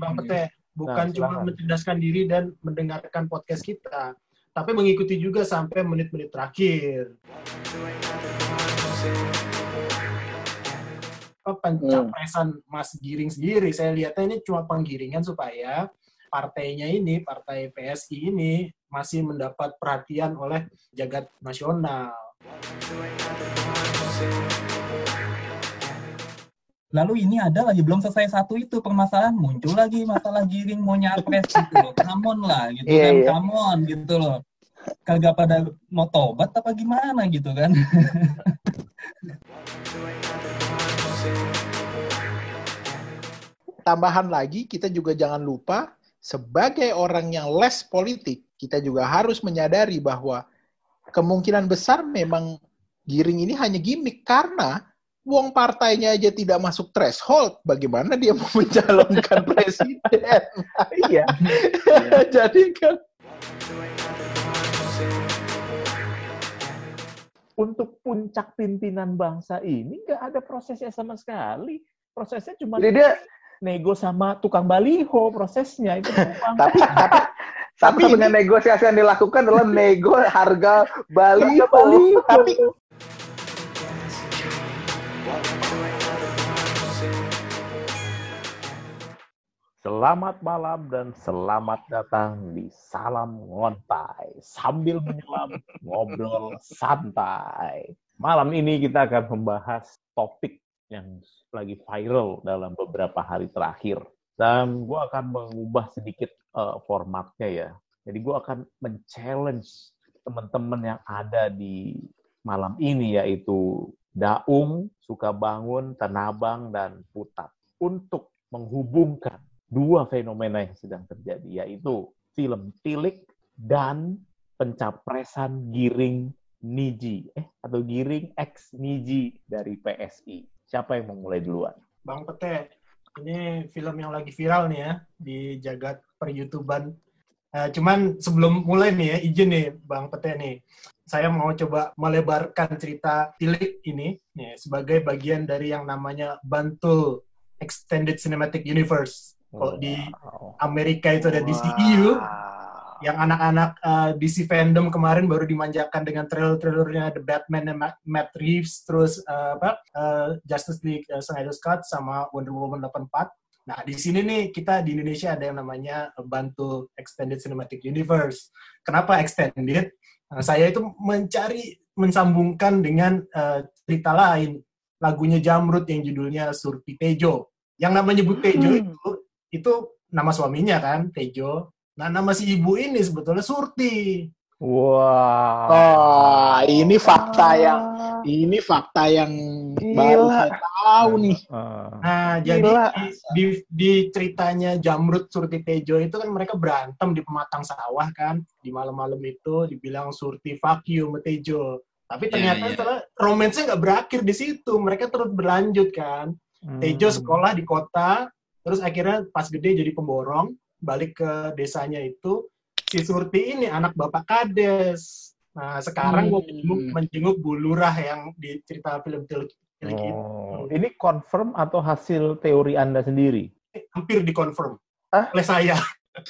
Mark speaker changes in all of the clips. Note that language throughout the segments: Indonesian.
Speaker 1: Bang Pete. Bukan
Speaker 2: Nah,
Speaker 1: cuma mencerdaskan diri dan mendengarkan podcast kita, tapi mengikuti juga sampai menit-menit terakhir. Pencapresan Mas Giring sendiri, saya lihatnya ini cuma penggiringan supaya partainya ini, partai PSI ini masih mendapat perhatian oleh jagat nasional.
Speaker 3: Lalu ini ada lagi belum selesai satu itu permasalahan muncul lagi masalah giring mau nyapres gitu loh. Come on lah gitu
Speaker 4: Iya,
Speaker 3: kan,
Speaker 4: iya.
Speaker 3: come on gitu loh. Kagak pada mau tobat apa gimana gitu kan.
Speaker 4: Tambahan lagi, kita juga jangan lupa sebagai orang yang less politik, kita juga harus menyadari bahwa kemungkinan besar memang Giring ini hanya gimmick karena wong partainya aja tidak masuk threshold, bagaimana dia mau mencalonkan presiden?
Speaker 2: Iya.
Speaker 4: Jadi kan
Speaker 2: Untuk puncak pimpinan bangsa ini nggak ada prosesnya sama sekali. Prosesnya cuma
Speaker 5: Jadi dia
Speaker 2: nego sama tukang baliho prosesnya itu
Speaker 5: tapi tapi
Speaker 4: Tapi
Speaker 5: dengan negosiasi yang dilakukan adalah nego. Harga
Speaker 2: baliho.
Speaker 4: tapi
Speaker 2: Selamat malam dan selamat datang di Salam Ngontai. Sambil menyelam, ngobrol santai. Malam ini kita akan membahas topik yang lagi viral dalam beberapa hari terakhir. Dan gue akan mengubah sedikit eh, formatnya ya. Jadi gue akan men-challenge teman-teman yang ada di malam ini yaitu Daung, Sukabangun, Tanabang, dan Putat untuk menghubungkan dua fenomena yang sedang terjadi, yaitu film Tilik dan pencapresan Giring Niji, eh atau Giring X Niji dari PSI. Siapa yang mau mulai duluan?
Speaker 1: Bang Pete, ini film yang lagi viral nih ya di jagat per-YouTubean. Eh, cuman sebelum mulai nih ya, izin nih Bang Pete nih. Saya mau coba melebarkan cerita Tilik ini nih, sebagai bagian dari yang namanya Bantul Extended Cinematic Universe. Kalau di
Speaker 2: Wow.
Speaker 1: Amerika itu ada DCEU, yang anak-anak uh, DC fandom kemarin baru dimanjakan dengan trailer-trailernya The Batman dan Ma- Matt Reeves, terus uh, apa uh, Justice League uh, Snyder Cut sama Wonder Woman 84. Nah di sini nih kita di Indonesia ada yang namanya Bantu Extended Cinematic Universe. Kenapa extended? Nah, saya itu mencari mensambungkan dengan uh, cerita lain lagunya Jamrut yang judulnya Surti Tejo. Yang namanya Bu Tejo
Speaker 5: Hmm.
Speaker 1: itu itu nama suaminya kan Tejo. Nah, nama si ibu ini sebetulnya Surti.
Speaker 2: Wow.
Speaker 4: oh, ini fakta yang ini fakta yang baru
Speaker 5: Gila.
Speaker 4: saya tahu nih.
Speaker 2: Ah.
Speaker 1: Nah, jadi
Speaker 5: Gila.
Speaker 1: di, di, di ceritanya Jamrut Surti Tejo itu kan mereka berantem di pematang sawah kan. Di malam-malam itu dibilang Surti fuck you sama Tejo. Tapi ternyata
Speaker 4: iya.
Speaker 1: setelah romansnya nggak berakhir di situ. Mereka terus berlanjut kan. Tejo
Speaker 2: Hmm.
Speaker 1: sekolah di kota, terus akhirnya pas gede jadi pemborong, balik ke desanya itu, si Surti ini anak bapak kades. Nah, sekarang
Speaker 4: Hmm.
Speaker 1: mau menjenguk, menjenguk Bu Lurah yang di cerita film itu.
Speaker 2: Oh, ini confirm atau hasil teori Anda sendiri?
Speaker 1: Hampir dikonfirm
Speaker 5: Hah?
Speaker 1: oleh saya.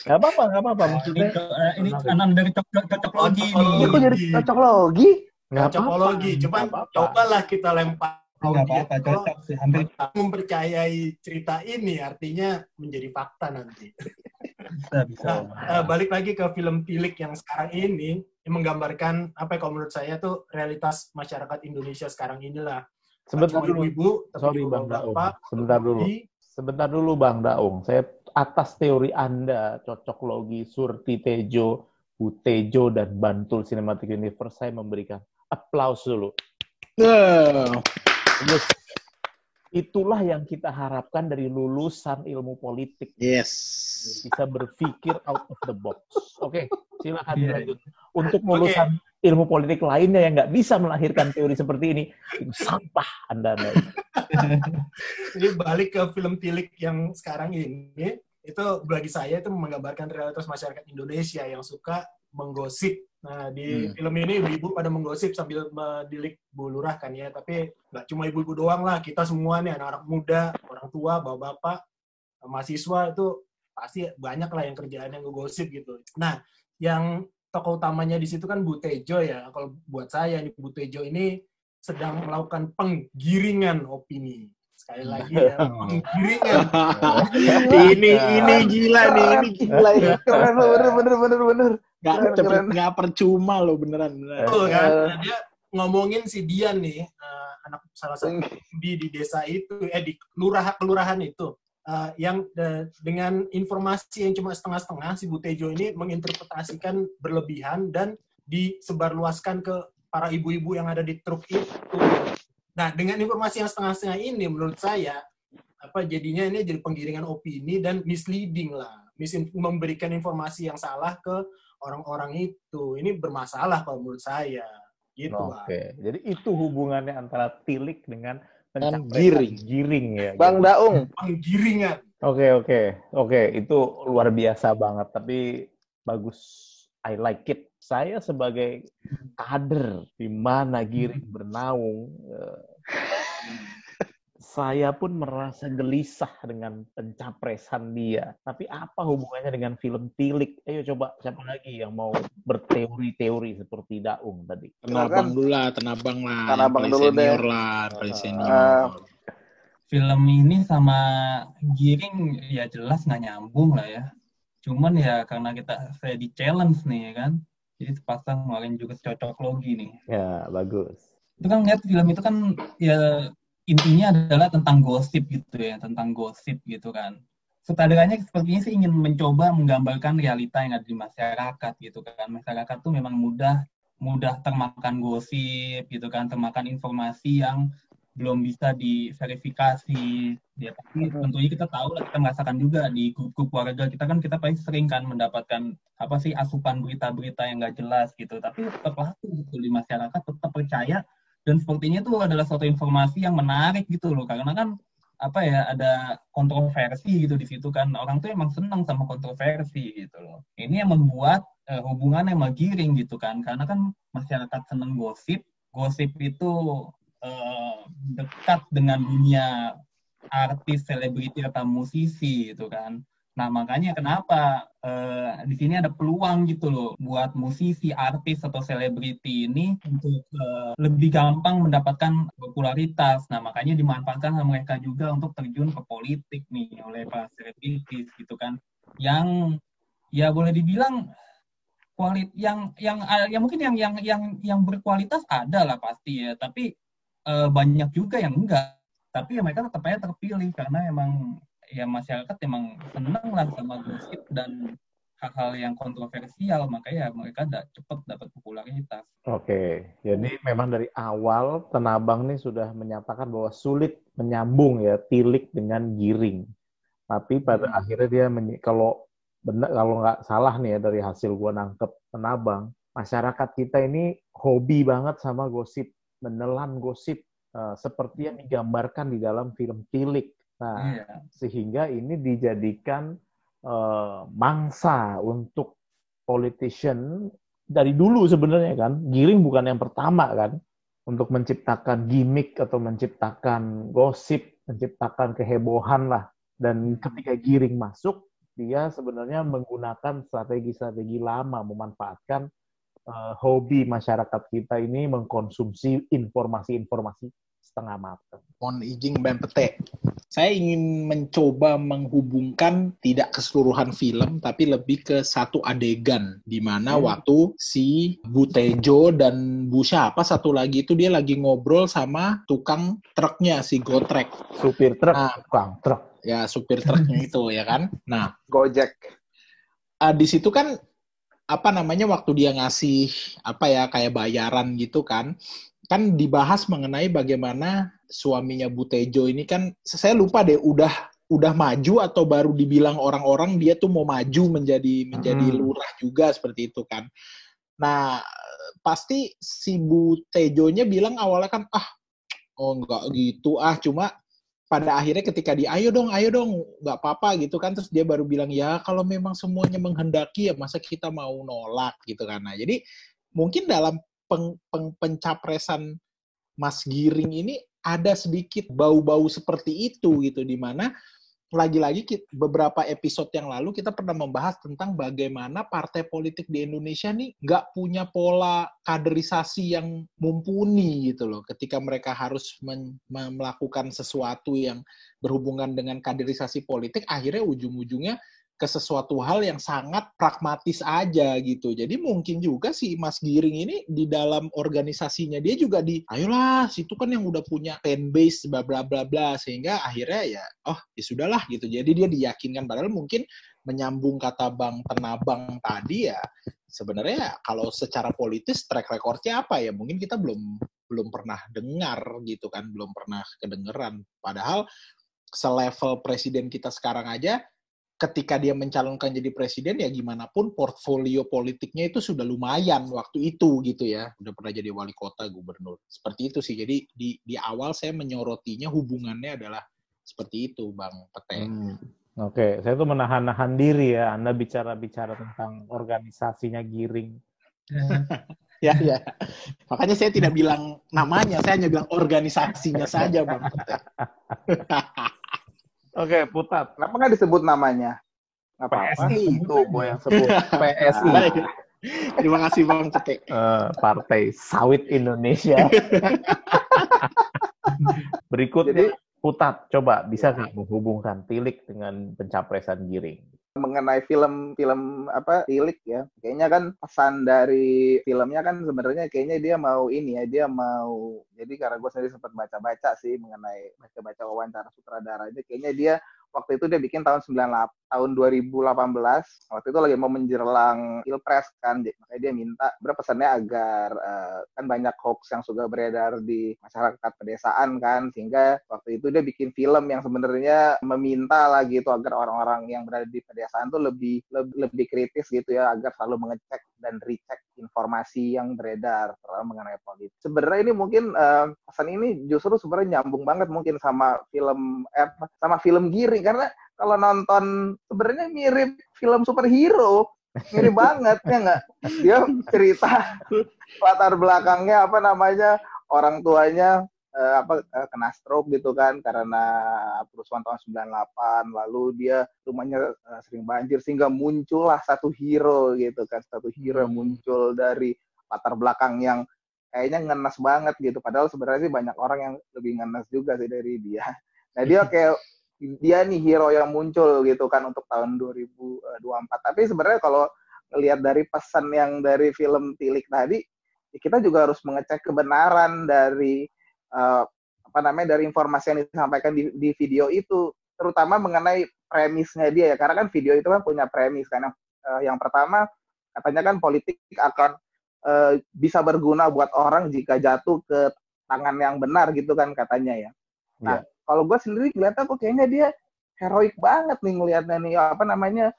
Speaker 2: Gak apa-apa, gak apa-apa.
Speaker 3: ini,
Speaker 2: Maksudnya
Speaker 3: eh, ini kanan dari cocok cocok logi
Speaker 5: Ini kok jadi cocok logi?
Speaker 2: apa-apa.
Speaker 1: Cocokologi. Cuman
Speaker 2: Nggak apa-apa.
Speaker 1: cobalah kita lempar
Speaker 3: Enggak
Speaker 1: audio.
Speaker 3: apa-apa,
Speaker 1: Kalau
Speaker 3: cocok sih. Hampir
Speaker 1: mempercayai cerita ini artinya menjadi fakta nanti.
Speaker 3: bisa, bisa.
Speaker 1: Nah, eh, balik lagi ke film Tilik yang sekarang ini yang menggambarkan apa ya kalau menurut saya tuh realitas masyarakat Indonesia sekarang inilah. Nggak
Speaker 2: Sebentar dulu.
Speaker 1: tapi
Speaker 2: Sorry Bang Daung. Sebentar dulu. Sebentar dulu Bang Daung. Saya atas teori Anda, cocok logi, Surti Tejo, Butejo, dan Bantul Cinematic Universe, saya memberikan applause dulu. Yes. Itulah yang kita harapkan dari lulusan ilmu politik.
Speaker 4: yes.
Speaker 2: Bisa berpikir out of the box. Oke, silakan
Speaker 3: Iya.
Speaker 2: dilanjut. Untuk lulusan ilmu politik lainnya yang nggak bisa melahirkan teori seperti ini, sampah Anda. Anda.
Speaker 1: Jadi balik ke film Tilik yang sekarang ini, itu bagi saya itu menggambarkan realitas masyarakat Indonesia yang suka menggosip. Nah, di
Speaker 4: Hmm.
Speaker 1: film ini ibu-ibu pada menggosip sambil mendilik Bu Lurah kan ya, tapi nggak cuma ibu-ibu doang lah, kita semua nih anak-anak muda, orang tua, bapak-bapak, mahasiswa itu pasti banyak lah yang kerjaan yang ngegosip gitu. Nah, yang tokoh utamanya di situ kan Bu Tejo ya. Kalau buat saya nih Bu Tejo ini sedang melakukan penggiringan opini. Sekali lagi ya, penggiringan.
Speaker 4: ini ini gila nih, ini gila ya.
Speaker 5: Keren loh, bener bener bener bener.
Speaker 4: Gak,
Speaker 5: Keren,
Speaker 4: cepet,
Speaker 5: keren.
Speaker 4: gak percuma loh beneran. beneran.
Speaker 1: Betul kan? Nah, dia ngomongin si Dian nih, eh, anak salah satu di di desa itu, eh di kelurahan kelurahan itu, eh, yang eh, dengan informasi yang cuma setengah-setengah si Bu Tejo ini menginterpretasikan berlebihan dan disebarluaskan ke para ibu-ibu yang ada di truk itu. Nah, dengan informasi yang setengah-setengah ini, menurut saya apa jadinya ini jadi penggiringan opini dan misleading lah, Misin memberikan informasi yang salah ke orang-orang itu. Ini bermasalah kalau menurut saya. Gitu, Bang.
Speaker 2: Oke, jadi itu hubungannya antara tilik dengan
Speaker 4: giring.
Speaker 2: giring ya.
Speaker 5: Bang
Speaker 2: gitu.
Speaker 5: Daung,
Speaker 1: Penggiringan.
Speaker 2: Oke oke oke itu luar biasa banget tapi bagus I like it. Saya sebagai kader di mana giring bernaung, eh, saya pun merasa gelisah dengan pencapresan dia. Tapi apa hubungannya dengan film Tilik? Ayo coba siapa lagi yang mau berteori-teori seperti Daung tadi?
Speaker 4: Tenabang dulu lah, tenabang lah.
Speaker 5: Tenabang dulu deh.
Speaker 4: senior lah, paling senior.
Speaker 5: Ah.
Speaker 3: film ini sama Giring ya jelas nggak nyambung lah ya. Cuman ya karena kita saya di challenge nih ya kan. Jadi terpaksa ngeluarin juga cocok logi nih.
Speaker 2: Ya bagus.
Speaker 3: Itu kan lihat film itu kan ya intinya adalah tentang gosip gitu ya, tentang gosip gitu kan. Sutradaranya sepertinya sih ingin mencoba menggambarkan realita yang ada di masyarakat gitu kan. Masyarakat tuh memang mudah mudah termakan gosip gitu kan, termakan informasi yang belum bisa diverifikasi. Ya, tapi tentunya kita tahu lah, kita merasakan juga di grup-grup keluarga kita kan kita paling sering kan mendapatkan apa sih asupan berita-berita yang nggak jelas gitu. Tapi tetap laku gitu di masyarakat tetap percaya dan sepertinya itu adalah suatu informasi yang menarik gitu loh. Karena kan apa ya ada kontroversi gitu di situ kan. Orang tuh emang senang sama kontroversi gitu loh. Ini yang membuat eh, hubungannya sama giring gitu kan. Karena kan masyarakat seneng gosip. Gosip itu eh, dekat dengan dunia artis selebriti atau musisi gitu kan nah makanya kenapa eh, di sini ada peluang gitu loh buat musisi artis atau selebriti ini untuk eh, lebih gampang mendapatkan popularitas. Nah, makanya dimanfaatkan sama mereka juga untuk terjun ke politik nih oleh para selebritis gitu kan. Yang ya boleh dibilang kualit yang yang yang mungkin yang yang yang yang berkualitas ada lah pasti ya, tapi eh, banyak juga yang enggak. Tapi ya mereka tetap aja terpilih karena emang ya masyarakat emang seneng lah sama gosip dan hal-hal yang kontroversial makanya mereka da cepet dapat popularitas.
Speaker 2: Oke, jadi memang dari awal Tenabang nih sudah menyatakan bahwa sulit menyambung ya tilik dengan giring. Tapi pada
Speaker 3: Hmm.
Speaker 2: akhirnya dia kalau benar kalau nggak salah nih ya dari hasil gua nangkep Tenabang, masyarakat kita ini hobi banget sama gosip, menelan gosip eh, seperti yang digambarkan di dalam film Tilik. Nah,
Speaker 3: Iya.
Speaker 2: sehingga ini dijadikan eh, mangsa untuk politician dari dulu sebenarnya kan. Giring bukan yang pertama kan untuk menciptakan gimmick atau menciptakan gosip menciptakan kehebohan lah. Dan ketika Giring masuk dia sebenarnya menggunakan strategi-strategi lama memanfaatkan eh, hobi masyarakat kita ini mengkonsumsi informasi-informasi setengah matang.
Speaker 4: Mohon izin Bang Pete. Saya ingin mencoba menghubungkan tidak keseluruhan film, tapi lebih ke satu adegan di mana
Speaker 2: Hmm.
Speaker 4: waktu si Bu Tejo dan Bu siapa satu lagi itu dia lagi ngobrol sama tukang truknya si Gotrek.
Speaker 2: Supir truk,
Speaker 4: Nah.
Speaker 2: tukang truk.
Speaker 4: Ya supir truknya itu ya kan. Nah,
Speaker 5: Gojek.
Speaker 4: ah, di situ kan apa namanya waktu dia ngasih apa ya kayak bayaran gitu kan kan dibahas mengenai bagaimana suaminya Bu Tejo ini kan saya lupa deh udah udah maju atau baru dibilang orang-orang dia tuh mau maju menjadi menjadi
Speaker 2: Hmm.
Speaker 4: lurah juga seperti itu kan. Nah, pasti si Bu Tejonya bilang awalnya kan ah oh enggak gitu ah cuma pada akhirnya ketika di ayo dong ayo dong nggak apa-apa gitu kan terus dia baru bilang ya kalau memang semuanya menghendaki ya masa kita mau nolak gitu kan nah jadi mungkin dalam peng- peng- pencapresan Mas Giring ini ada sedikit bau-bau seperti itu gitu di mana lagi-lagi beberapa episode yang lalu kita pernah membahas tentang bagaimana partai politik di Indonesia nih nggak punya pola kaderisasi yang mumpuni gitu loh. Ketika mereka harus melakukan sesuatu yang berhubungan dengan kaderisasi politik, akhirnya ujung-ujungnya ke sesuatu hal yang sangat pragmatis aja gitu. Jadi mungkin juga si Mas Giring ini di dalam organisasinya dia juga di, ayolah, situ kan yang udah punya fan base, bla bla bla bla, sehingga akhirnya ya, oh ya sudahlah gitu. Jadi dia diyakinkan, padahal mungkin menyambung kata Bang Tenabang tadi ya, sebenarnya kalau secara politis track recordnya apa ya? Mungkin kita belum belum pernah dengar gitu kan, belum pernah kedengeran. Padahal selevel presiden kita sekarang aja ketika dia mencalonkan jadi presiden ya gimana pun portfolio politiknya itu sudah lumayan waktu itu gitu ya udah pernah jadi wali kota gubernur seperti itu sih jadi di di awal saya menyorotinya hubungannya adalah seperti itu bang Pete
Speaker 2: Hmm. Oke, saya tuh menahan-nahan diri ya. Anda bicara-bicara tentang organisasinya Giring.
Speaker 4: ya ya makanya saya tidak bilang namanya saya hanya bilang organisasinya saja bang Pete
Speaker 2: Oke, Putat.
Speaker 5: Kenapa nggak disebut namanya? Nggak apa-apa.
Speaker 2: PSI itu gue yang sebut. PSI.
Speaker 4: Terima kasih bang Pete
Speaker 2: Eh, Partai Sawit Indonesia. Berikutnya, Putat, coba bisa nggak menghubungkan Tilik dengan pencapresan Giring?
Speaker 5: Mengenai film-film apa tilik ya. Kayaknya kan pesan dari filmnya kan sebenarnya kayaknya dia mau ini ya dia mau jadi karena gue sendiri sempat baca-baca sih mengenai baca-baca wawancara sutradaranya kayaknya dia waktu itu dia bikin tahun 98 tahun 2018 waktu itu lagi mau menjelang pilpres kan makanya dia minta berapa pesannya agar eh, kan banyak hoax yang sudah beredar di masyarakat pedesaan kan sehingga waktu itu dia bikin film yang sebenarnya meminta lah gitu agar orang-orang yang berada di pedesaan tuh lebih lebih, lebih kritis gitu ya agar selalu mengecek dan recheck informasi yang beredar mengenai politik. Sebenarnya ini mungkin eh, pesan ini justru sebenarnya nyambung banget mungkin sama film eh, sama film Giring karena kalau nonton sebenarnya mirip film superhero. Mirip banget ya nggak? Dia cerita latar belakangnya apa namanya orang tuanya eh, apa eh, kena stroke gitu kan karena kerusuhan tahun 98 lalu dia rumahnya eh, sering banjir sehingga muncullah satu hero gitu kan satu hero muncul dari latar belakang yang kayaknya ngenes banget gitu. Padahal sebenarnya sih banyak orang yang lebih ngenes juga sih dari dia. Nah dia kayak dia nih hero yang muncul gitu kan untuk tahun 2024 tapi sebenarnya kalau lihat dari pesan yang dari film Tilik tadi ya kita juga harus mengecek kebenaran dari uh, apa namanya dari informasi yang disampaikan di, di video itu. Terutama mengenai premisnya dia ya. Karena kan video itu kan punya premis kan. Yang, uh, yang pertama katanya kan politik akan uh, bisa berguna buat orang jika jatuh ke tangan yang benar gitu kan katanya ya. Nah
Speaker 2: Iya.
Speaker 5: Kalau gue sendiri ngeliatnya kok kayaknya dia heroik banget nih ngelihatnya nih apa namanya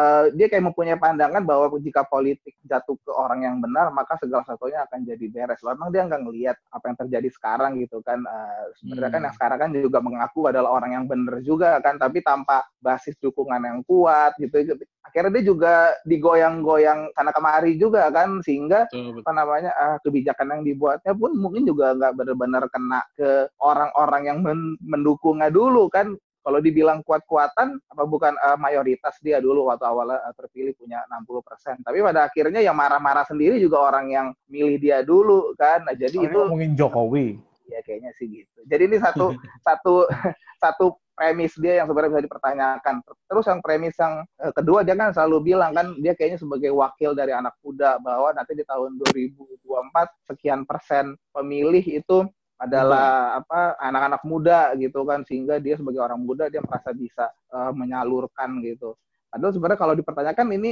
Speaker 5: uh, dia kayak mempunyai pandangan bahwa jika politik jatuh ke orang yang benar maka segala sesuatunya akan jadi beres. Loh, emang dia nggak ngelihat apa yang terjadi sekarang gitu kan? Uh, sebenarnya kan
Speaker 4: Hmm.
Speaker 5: yang sekarang kan juga mengaku adalah orang yang benar juga kan, tapi tanpa basis dukungan yang kuat gitu. Akhirnya dia juga digoyang-goyang sana kemari juga kan, sehingga apa namanya uh, kebijakan yang dibuatnya pun mungkin juga nggak benar-benar kena ke orang-orang yang men mendukungnya dulu kan kalau dibilang kuat-kuatan apa bukan uh, mayoritas dia dulu waktu awalnya uh, terpilih punya 60%. Tapi pada akhirnya yang marah-marah sendiri juga orang yang milih dia dulu kan. Nah, jadi
Speaker 2: Soalnya
Speaker 5: itu
Speaker 2: ngomongin Jokowi.
Speaker 5: ya kayaknya sih gitu. Jadi ini satu satu satu premis dia yang sebenarnya bisa dipertanyakan. Terus yang premis yang eh, kedua dia kan selalu bilang kan dia kayaknya sebagai wakil dari anak muda bahwa nanti di tahun 2024 sekian persen pemilih itu adalah apa anak-anak muda gitu kan sehingga dia sebagai orang muda dia merasa bisa eh, menyalurkan gitu. Padahal sebenarnya kalau dipertanyakan ini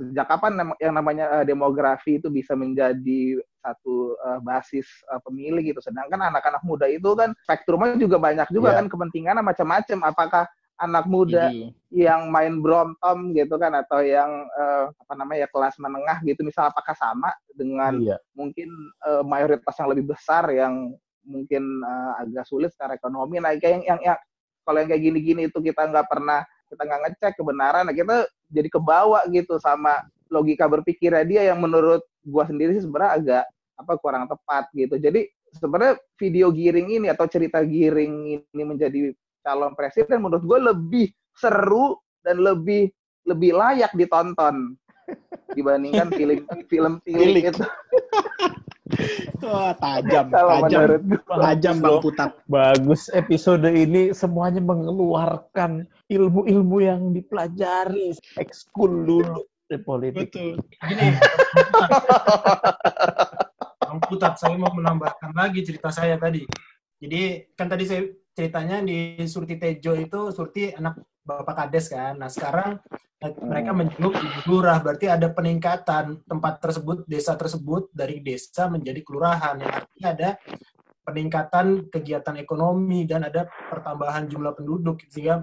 Speaker 5: sejak kapan yang namanya eh, demografi itu bisa menjadi satu eh, basis eh, pemilih gitu. Sedangkan anak-anak muda itu kan spektrumnya juga banyak juga
Speaker 2: Iya.
Speaker 5: kan kepentingannya macam-macam. Apakah anak muda
Speaker 4: Jadi,
Speaker 5: yang main bromtom gitu kan atau yang eh, apa namanya ya kelas menengah gitu misal apakah sama dengan
Speaker 2: Iya.
Speaker 5: mungkin eh, mayoritas yang lebih besar yang mungkin eh, agak sulit secara ekonomi. Nah kayak yang, yang, yang kalau yang kayak gini-gini itu kita nggak pernah kita nggak ngecek kebenaran nah kita jadi kebawa gitu sama logika berpikirnya. Dia yang menurut gua sendiri sih sebenarnya agak apa kurang tepat gitu. Jadi sebenarnya video giring ini atau cerita giring ini menjadi calon presiden menurut gue lebih seru dan lebih lebih layak ditonton dibandingkan film film
Speaker 4: Tilik.
Speaker 5: itu.
Speaker 4: Wah, tajam,
Speaker 5: Kalau
Speaker 4: tajam.
Speaker 5: menurut gue.
Speaker 4: Tajam Bang Putat.
Speaker 2: Bagus episode ini semuanya mengeluarkan ilmu-ilmu yang dipelajari ekskul dulu di politik.
Speaker 4: Betul.
Speaker 1: Gini, Bang Putat, saya mau menambahkan lagi cerita saya tadi. Jadi kan tadi saya ceritanya di Surti Tejo itu Surti anak Bapak Kades kan. Nah sekarang eh, mereka menjenguk Ibu Lurah, berarti ada peningkatan tempat tersebut, desa tersebut dari desa menjadi kelurahan. Yang artinya ada peningkatan kegiatan ekonomi dan ada pertambahan jumlah penduduk sehingga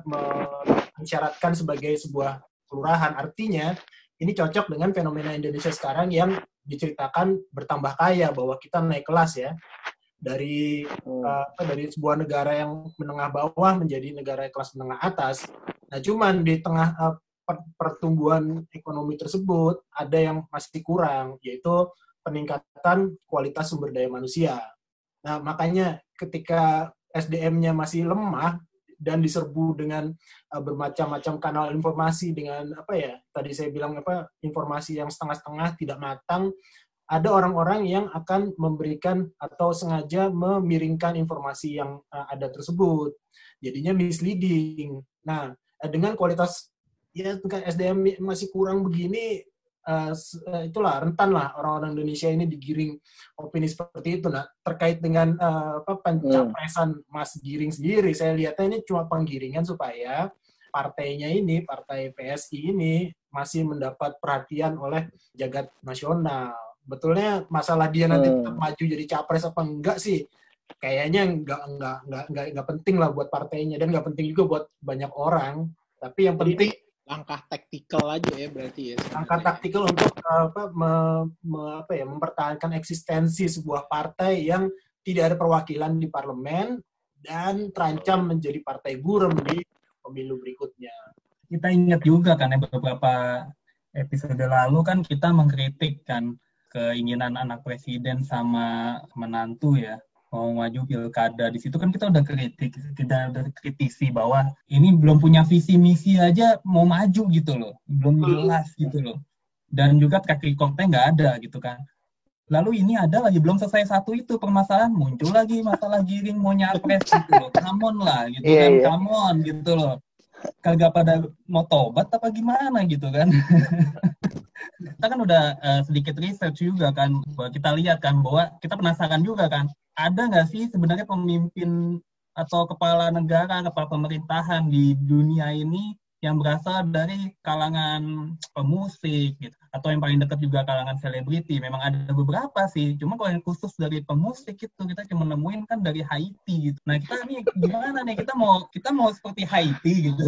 Speaker 1: mensyaratkan sebagai sebuah kelurahan. Artinya ini cocok dengan fenomena Indonesia sekarang yang diceritakan bertambah kaya bahwa kita naik kelas ya dari uh, dari sebuah negara yang menengah bawah menjadi negara kelas menengah atas. Nah, cuman di tengah uh, per- pertumbuhan ekonomi tersebut ada yang masih kurang yaitu peningkatan kualitas sumber daya manusia. Nah, makanya ketika SDM-nya masih lemah dan diserbu dengan uh, bermacam-macam kanal informasi dengan apa ya tadi saya bilang apa informasi yang setengah-setengah tidak matang ada orang-orang yang akan memberikan atau sengaja memiringkan informasi yang uh, ada tersebut jadinya misleading nah eh, dengan kualitas ya SDM masih kurang begini uh, itulah rentan lah orang-orang Indonesia ini digiring opini seperti itu. Nah terkait dengan uh, apa pencapresan Mas Giring sendiri, saya lihatnya ini cuma penggiringan supaya partainya ini, partai PSI ini masih mendapat perhatian oleh jagat nasional. Betulnya masalah dia nanti
Speaker 5: Hmm.
Speaker 1: tetap maju jadi capres apa enggak sih? Kayaknya enggak enggak enggak enggak, enggak penting lah buat partainya dan enggak penting juga buat banyak orang. Tapi yang penting
Speaker 4: Langkah taktikal aja ya berarti ya.
Speaker 1: angka taktikal untuk apa, me- me- apa ya, mempertahankan eksistensi sebuah partai yang tidak ada perwakilan di parlemen dan terancam menjadi partai buram di pemilu berikutnya.
Speaker 3: kita ingat juga kan ya beberapa episode lalu kan kita mengkritik kan keinginan anak presiden sama menantu ya mau maju pilkada. Di situ kan kita udah kritik kita udah kritisi bahwa ini belum punya visi misi aja mau maju gitu loh. Belum jelas gitu loh. Dan juga track recordnya nggak ada gitu kan. Lalu ini ada lagi belum selesai satu itu permasalahan muncul lagi masalah giring mau nyapres gitu loh. Come on lah gitu
Speaker 5: Iya,
Speaker 3: kan
Speaker 5: iya.
Speaker 3: come on gitu loh kagak pada mau tobat apa gimana gitu kan? Kita kan udah eh, sedikit research juga kan bahwa kita lihat kan bahwa kita penasaran juga kan ada nggak sih sebenarnya pemimpin atau kepala negara kepala pemerintahan di dunia ini yang berasal dari kalangan pemusik gitu atau yang paling dekat juga kalangan selebriti. Memang ada beberapa sih cuma kalau yang khusus dari pemusik itu kita cuma nemuin kan dari Haiti gitu. Nah kita nih gimana nih? Kita mau kita mau seperti Haiti gitu.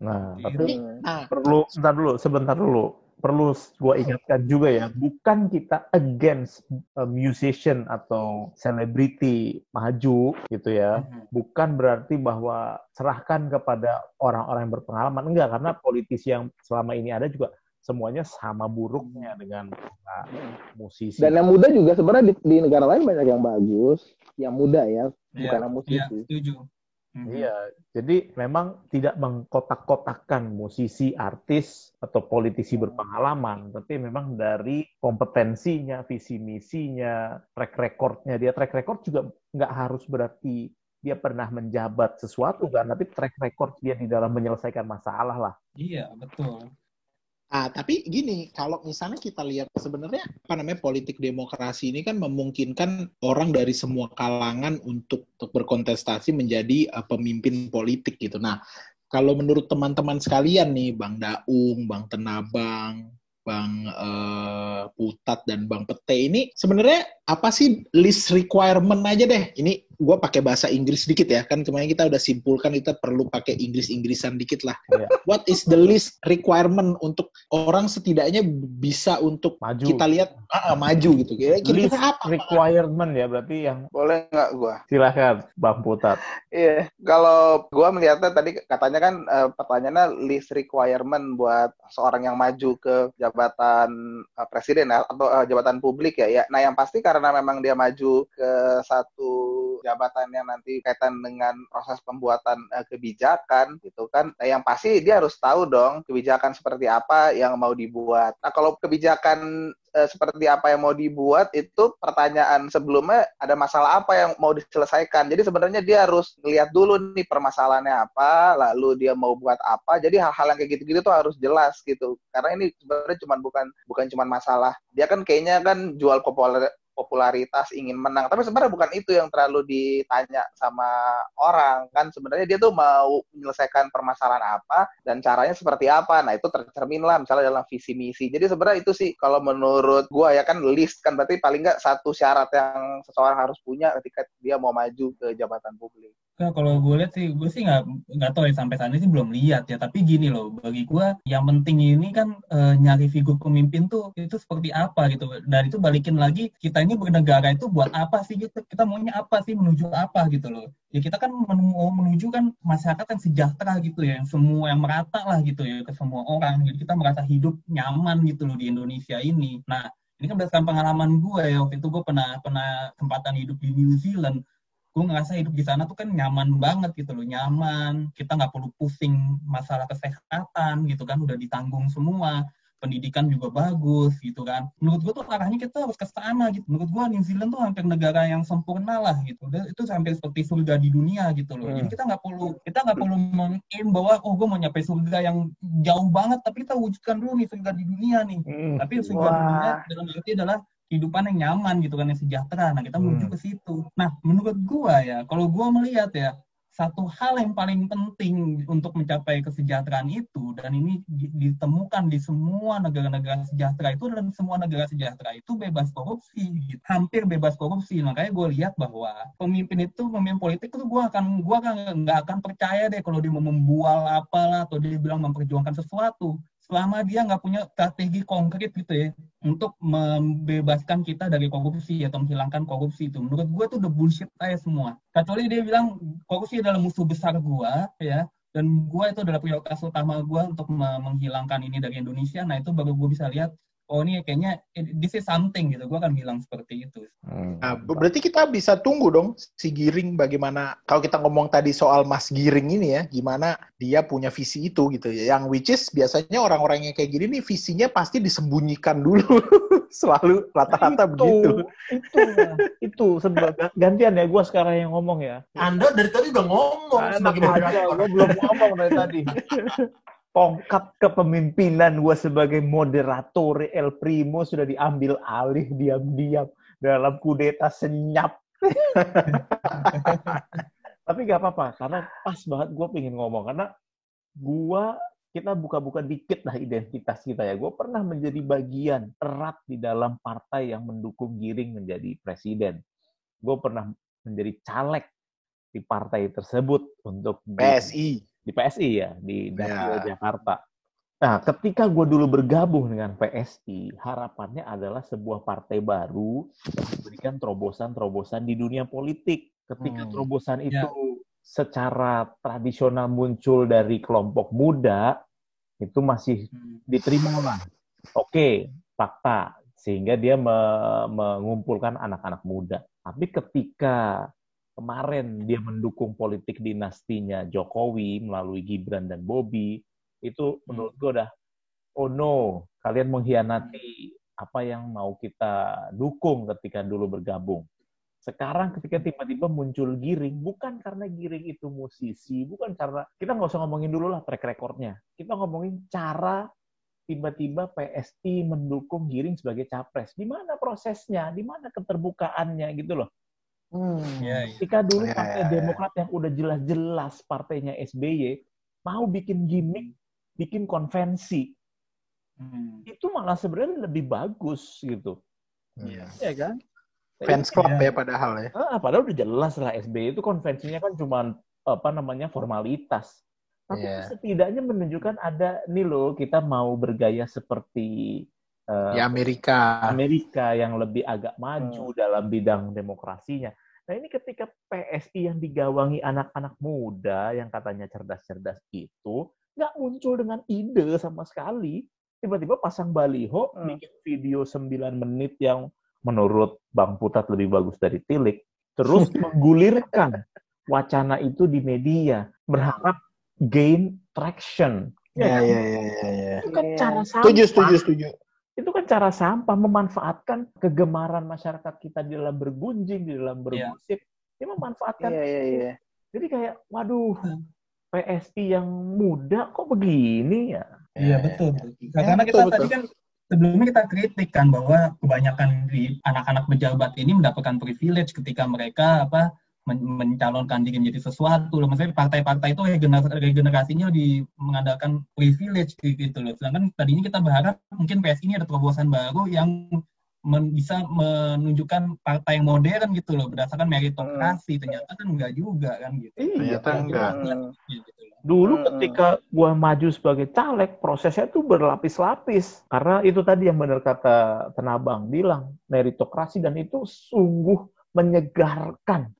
Speaker 2: Nah,
Speaker 3: Iya.
Speaker 2: tapi
Speaker 4: Nah,
Speaker 2: perlu sebentar dulu, sebentar dulu. Perlu gua ingatkan juga ya, bukan kita against a musician atau selebriti maju gitu ya. Bukan berarti bahwa serahkan kepada orang-orang yang berpengalaman. Enggak, karena politisi yang selama ini ada juga semuanya sama buruknya dengan para musisi.
Speaker 5: Dan yang muda juga sebenarnya di, di negara lain banyak yang bagus, yang muda ya, bukan yang
Speaker 3: Iya,
Speaker 5: musisi.
Speaker 3: setuju. Mhm.
Speaker 2: Iya, jadi memang tidak mengkotak-kotakkan musisi, artis, atau politisi berpengalaman, tapi memang dari kompetensinya, visi misinya, track recordnya. Dia track record juga nggak harus berarti dia pernah menjabat sesuatu kan, tapi track record dia di dalam menyelesaikan masalah lah.
Speaker 3: Iya, betul.
Speaker 4: Ah, tapi gini, kalau misalnya kita lihat sebenarnya apa namanya politik demokrasi ini kan memungkinkan orang dari semua kalangan untuk, untuk berkontestasi menjadi uh, pemimpin politik gitu. Nah, kalau menurut teman-teman sekalian nih, Bang Daung, Bang Tenabang, Bang eh, Putat dan Bang Pete ini sebenarnya apa sih list requirement aja deh. Ini gue pakai bahasa Inggris dikit ya, kan kemarin kita udah simpulkan kita perlu pakai Inggris-Inggrisan dikit lah.
Speaker 2: Iya.
Speaker 4: What is the list requirement untuk orang setidaknya bisa untuk
Speaker 2: Maju.
Speaker 4: kita lihat ah, ah, maju gitu. Kira-kira
Speaker 2: List
Speaker 4: apa?
Speaker 2: requirement ya, berarti yang
Speaker 5: Boleh nggak gua?
Speaker 2: silahkan Bang Putat.
Speaker 5: Iya, kalau gua melihatnya tadi katanya kan eh, pertanyaannya list requirement buat seorang yang maju ke jabatan eh, presiden ya, atau eh, jabatan publik ya. ya. Nah, yang pasti karena memang dia maju ke satu jabatan yang nanti kaitan dengan proses pembuatan uh, kebijakan gitu kan. Nah, yang pasti dia harus tahu dong kebijakan seperti apa yang mau dibuat. Nah, kalau kebijakan uh, seperti apa yang mau dibuat itu pertanyaan sebelumnya ada masalah apa yang mau diselesaikan. Jadi sebenarnya dia harus lihat dulu nih permasalahannya apa, lalu dia mau buat apa. Jadi hal-hal yang kayak gitu-gitu tuh harus jelas gitu. Karena ini sebenarnya cuma bukan bukan cuma masalah dia kan kayaknya kan jual popularitas ingin menang. Tapi sebenarnya bukan itu yang terlalu ditanya sama orang kan? Sebenarnya dia tuh mau menyelesaikan permasalahan apa dan caranya seperti apa. Nah itu tercermin lah misalnya dalam visi misi. Jadi sebenarnya itu sih kalau menurut gua ya kan list kan? Berarti paling nggak satu syarat yang seseorang harus punya ketika dia mau maju ke jabatan publik.
Speaker 3: Nah, kalau gue lihat sih, gue sih nggak nggak tahu ya sampai saat ini sih belum lihat ya. Tapi gini loh, bagi gue yang penting ini kan e, nyari figur pemimpin tuh itu seperti apa gitu. Dan itu balikin lagi kita ini bernegara itu buat apa sih gitu? Kita maunya apa sih menuju apa gitu loh. Ya kita kan mau menuju kan masyarakat yang sejahtera gitu ya, yang semua yang merata lah gitu ya ke semua orang. Jadi kita merasa hidup nyaman gitu loh di Indonesia ini. Nah ini kan berdasarkan pengalaman gue ya waktu itu gue pernah pernah kesempatan hidup di New Zealand gue ngerasa hidup di sana tuh kan nyaman banget gitu loh nyaman kita nggak perlu pusing masalah kesehatan gitu kan udah ditanggung semua pendidikan juga bagus gitu kan menurut gue tuh arahnya kita harus ke sana gitu menurut gue New Zealand tuh hampir negara yang sempurna lah gitu itu hampir seperti surga di dunia gitu loh hmm. jadi kita nggak perlu kita nggak perlu mengaim bahwa oh gue mau nyampe surga yang jauh banget tapi kita wujudkan dulu nih surga di dunia nih hmm. tapi surga Wah. di dunia dalam arti adalah kehidupan yang nyaman gitu kan yang sejahtera. Nah kita menuju hmm. ke situ. Nah menurut gua ya, kalau gua melihat ya satu hal yang paling penting untuk mencapai kesejahteraan itu dan ini ditemukan di semua negara-negara sejahtera itu dan semua negara sejahtera itu bebas korupsi gitu. hampir bebas korupsi makanya gue lihat bahwa pemimpin itu pemimpin politik itu gue akan gue akan nggak akan percaya deh kalau dia mau membual apalah atau dia bilang memperjuangkan sesuatu selama dia nggak punya strategi konkret gitu ya untuk membebaskan kita dari korupsi atau menghilangkan korupsi itu. Menurut gue tuh udah bullshit aja semua. Kecuali dia bilang korupsi adalah musuh besar gue ya. Dan gue itu adalah prioritas utama gue untuk menghilangkan ini dari Indonesia. Nah itu baru gue bisa lihat oh ini kayaknya this is something gitu. Gue akan bilang seperti itu.
Speaker 4: Hmm. Nah, berarti kita bisa tunggu dong si Giring bagaimana kalau kita ngomong tadi soal Mas Giring ini ya, gimana dia punya visi itu gitu ya. Yang which is biasanya orang-orang yang kayak gini nih visinya pasti disembunyikan dulu. Selalu rata-rata nah, begitu.
Speaker 2: Itu itu sebab gantian ya gue sekarang yang ngomong ya.
Speaker 1: Anda dari tadi udah ngomong
Speaker 2: sebagai Gue belum ngomong dari tadi. tongkat kepemimpinan gue sebagai moderator El Primo sudah diambil alih diam-diam dalam kudeta senyap. Tapi gak apa-apa, karena pas banget gue pengen ngomong. Karena gue, kita buka-buka dikit lah identitas kita ya. Gue pernah menjadi bagian erat di dalam partai yang mendukung Giring menjadi presiden. Gue pernah menjadi caleg di partai tersebut untuk
Speaker 4: PSI
Speaker 2: di PSI ya di Dapil ya. Jakarta. Nah, ketika gue dulu bergabung dengan PSI, harapannya adalah sebuah partai baru yang memberikan terobosan-terobosan di dunia politik. Ketika hmm. terobosan ya. itu secara tradisional muncul dari kelompok muda, itu masih hmm. diterima lah. Oke, fakta. Sehingga dia me mengumpulkan anak-anak muda. Tapi ketika kemarin dia mendukung politik dinastinya Jokowi melalui Gibran dan Bobi, itu menurut gue udah, oh no, kalian mengkhianati apa yang mau kita dukung ketika dulu bergabung. Sekarang ketika tiba-tiba muncul Giring, bukan karena Giring itu musisi, bukan karena, kita nggak usah ngomongin dulu lah track recordnya. Kita ngomongin cara tiba-tiba PSI mendukung Giring sebagai capres. Di mana prosesnya? Di mana keterbukaannya gitu loh. Hmm. Ya, ya. Ketika dulu ya, partai ya, ya. Demokrat yang udah jelas-jelas partainya SBY mau bikin gimmick, bikin konvensi, hmm. itu malah sebenarnya lebih bagus gitu.
Speaker 4: Iya ya, kan? Fans club ya. ya padahal ya.
Speaker 2: Ah, padahal udah jelas lah SBY itu konvensinya kan cuma apa namanya formalitas. Tapi yeah. setidaknya menunjukkan ada nih loh kita mau bergaya seperti
Speaker 4: uh, di Amerika.
Speaker 2: Amerika yang lebih agak maju hmm. dalam bidang demokrasinya. Nah ini ketika PSI yang digawangi anak-anak muda yang katanya cerdas-cerdas itu nggak muncul dengan ide sama sekali. Tiba-tiba pasang baliho, hmm. bikin video 9 menit yang menurut Bang Putat lebih bagus dari Tilik. terus menggulirkan wacana itu di media, berharap gain traction.
Speaker 4: Ya, ya, ya, ya, ya.
Speaker 2: Itu kan
Speaker 5: Iya.
Speaker 2: cara sampah.
Speaker 4: Setuju, setuju, setuju.
Speaker 2: Itu kan cara sampah memanfaatkan kegemaran masyarakat kita di dalam bergunjing, di dalam bermusik. Dia memanfaatkan.
Speaker 5: Iya, iya, iya.
Speaker 2: Jadi kayak, waduh,
Speaker 3: Hmm.
Speaker 2: PSI yang muda kok begini ya?
Speaker 3: Iya betul.
Speaker 4: Ya,
Speaker 3: Karena
Speaker 4: betul,
Speaker 3: kita tadi
Speaker 4: betul.
Speaker 3: kan sebelumnya kita kritik kan bahwa kebanyakan di anak-anak pejabat ini mendapatkan privilege ketika mereka apa men- mencalonkan diri menjadi sesuatu loh. Maksudnya partai-partai itu regener- regenerasinya di mengandalkan privilege gitu loh. Sedangkan tadinya kita berharap mungkin PSI ini ada terobosan baru yang men- bisa menunjukkan partai yang modern gitu loh berdasarkan meritokrasi. Ternyata kan enggak juga kan gitu.
Speaker 2: Iya,
Speaker 4: Ternyata enggak.
Speaker 5: Hmm.
Speaker 3: Gitu loh.
Speaker 2: Dulu
Speaker 5: Mm-mm.
Speaker 2: ketika gua maju sebagai caleg, prosesnya tuh berlapis-lapis. Karena itu tadi yang benar kata Tenabang bilang, meritokrasi dan itu sungguh menyegarkan.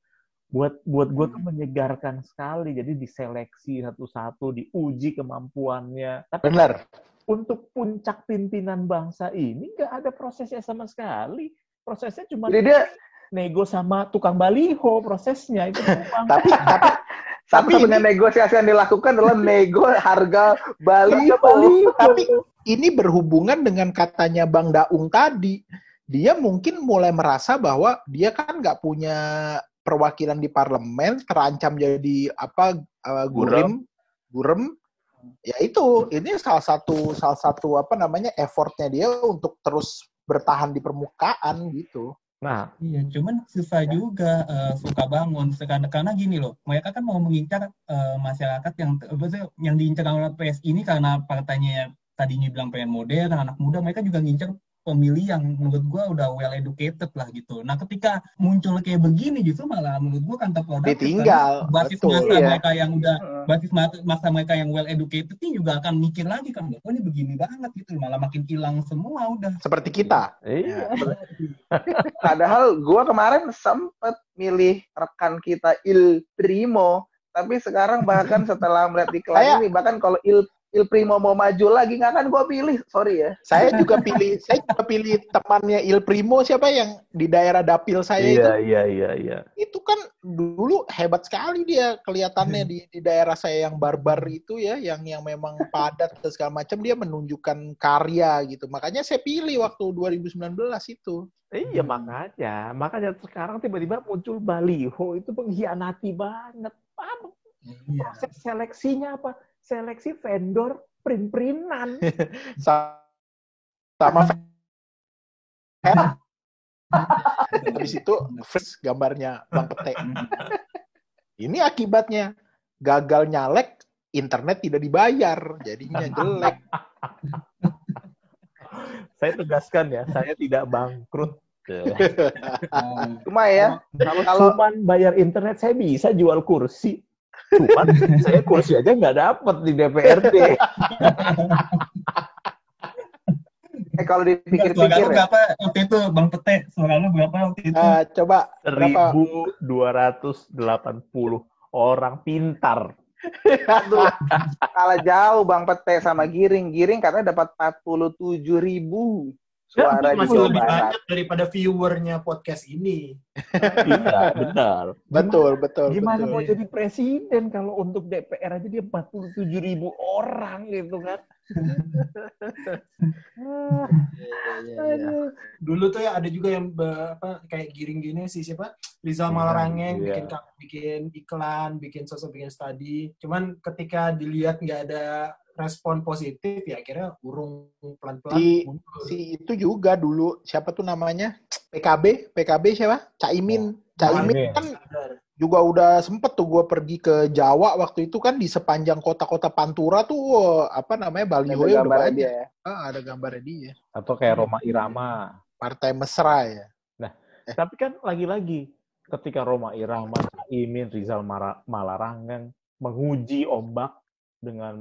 Speaker 2: Buat buat gua tuh menyegarkan sekali. Jadi diseleksi satu-satu, diuji kemampuannya. Tapi
Speaker 4: Benar.
Speaker 2: untuk puncak pimpinan bangsa ini nggak ada prosesnya sama sekali. Prosesnya cuma
Speaker 5: Jadi dia
Speaker 2: nego sama tukang baliho prosesnya itu.
Speaker 4: Tapi, tapi
Speaker 5: satu-satunya negosiasi yang dilakukan adalah nego harga Bali.
Speaker 2: baliho.
Speaker 4: tapi ini berhubungan dengan katanya Bang Daung tadi. Dia mungkin mulai merasa bahwa dia kan nggak punya perwakilan di parlemen, terancam jadi apa uh, gurim, gurem. Ya itu, ini salah satu salah satu apa namanya effortnya dia untuk terus bertahan di permukaan gitu.
Speaker 2: Nah,
Speaker 3: Iya, cuman susah juga eh, suka bangun karena karena gini loh, mereka kan mau mengincar eh, masyarakat yang yang diincar oleh PSI ini karena partainya tadinya bilang pengen modern, anak muda, mereka juga ngincar pemilih yang menurut gua udah well educated lah gitu. Nah, ketika muncul kayak begini justru malah menurut gua kan terproduktif
Speaker 4: Ditinggal,
Speaker 3: karena basis
Speaker 4: betul,
Speaker 3: masa
Speaker 5: iya.
Speaker 3: mereka yang udah basis ma- masa mereka yang well educated ini juga akan mikir lagi kan, oh ini begini banget gitu, malah makin hilang semua udah.
Speaker 4: Seperti kita.
Speaker 2: iya.
Speaker 5: Padahal gua kemarin sempet milih rekan kita Il Primo, tapi sekarang bahkan setelah melihat iklan ini, bahkan kalau Il Il Primo mau maju lagi nggak akan gua pilih, sorry ya.
Speaker 4: Saya juga pilih, saya juga pilih temannya Il Primo siapa yang di daerah dapil saya itu.
Speaker 2: Iya, iya, iya, iya.
Speaker 4: itu kan dulu hebat sekali dia kelihatannya di, di daerah saya yang barbar itu ya, yang yang memang padat dan segala macam dia menunjukkan karya gitu. Makanya saya pilih waktu 2019 itu.
Speaker 2: Iya, makanya. Makanya sekarang tiba-tiba muncul baliho itu mengkhianati banget. Apa?
Speaker 3: Iya.
Speaker 2: Proses seleksinya apa? Seleksi vendor print-printan.
Speaker 4: Sa- Sama. Habis itu freeze gambarnya Bang Pete. Ini akibatnya gagal nyalek, internet tidak dibayar, jadinya jelek.
Speaker 2: saya tegaskan ya, saya tidak bangkrut.
Speaker 5: Cuma ya,
Speaker 2: Kalau
Speaker 5: Kalau-
Speaker 2: cuman bayar internet, saya bisa jual kursi. Cuman saya kursi aja nggak dapet di DPRD.
Speaker 5: eh kalau
Speaker 3: Suara
Speaker 5: dipikir-pikir
Speaker 3: lu
Speaker 5: ya,
Speaker 3: berapa waktu itu Bang Pete? Suara lu berapa waktu itu?
Speaker 4: Eh, coba berapa?
Speaker 2: 1280 orang pintar.
Speaker 5: aduh, kalah jauh Bang Pete sama Giring. Giring katanya dapat 47 ribu suara di
Speaker 1: masih
Speaker 5: Jawa
Speaker 1: lebih
Speaker 5: Barat.
Speaker 1: banyak daripada viewernya podcast ini.
Speaker 2: Iya, benar.
Speaker 4: Betul, betul,
Speaker 2: Gimana
Speaker 4: betul.
Speaker 2: mau jadi presiden kalau untuk DPR aja dia 47 ribu orang gitu kan? Ah, aduh.
Speaker 1: Dulu tuh ya ada juga yang be- apa kayak giring gini sih siapa Rizal
Speaker 2: Iya,
Speaker 1: Malarangeng
Speaker 2: iya.
Speaker 1: bikin bikin iklan, bikin sosok, bikin studi. Cuman ketika dilihat nggak ada respon positif ya akhirnya urung pelan-pelan
Speaker 4: Di-
Speaker 1: mundur.
Speaker 4: Si itu juga dulu siapa tuh namanya? PKB, PKB siapa? Caimin. Caimin
Speaker 2: Caimin.
Speaker 4: kan
Speaker 1: Sadar.
Speaker 4: juga udah sempet tuh gue pergi ke Jawa waktu itu kan di sepanjang kota-kota Pantura tuh apa namanya baliho
Speaker 5: Ada
Speaker 4: udah banyak.
Speaker 5: dia ya.
Speaker 4: Ah, ada gambarnya dia.
Speaker 2: Atau kayak Roma Irama.
Speaker 4: Partai mesra ya.
Speaker 2: Tapi kan lagi-lagi ketika Roma Irama, Caimin, Rizal Mara- Malarangeng menguji ombak dengan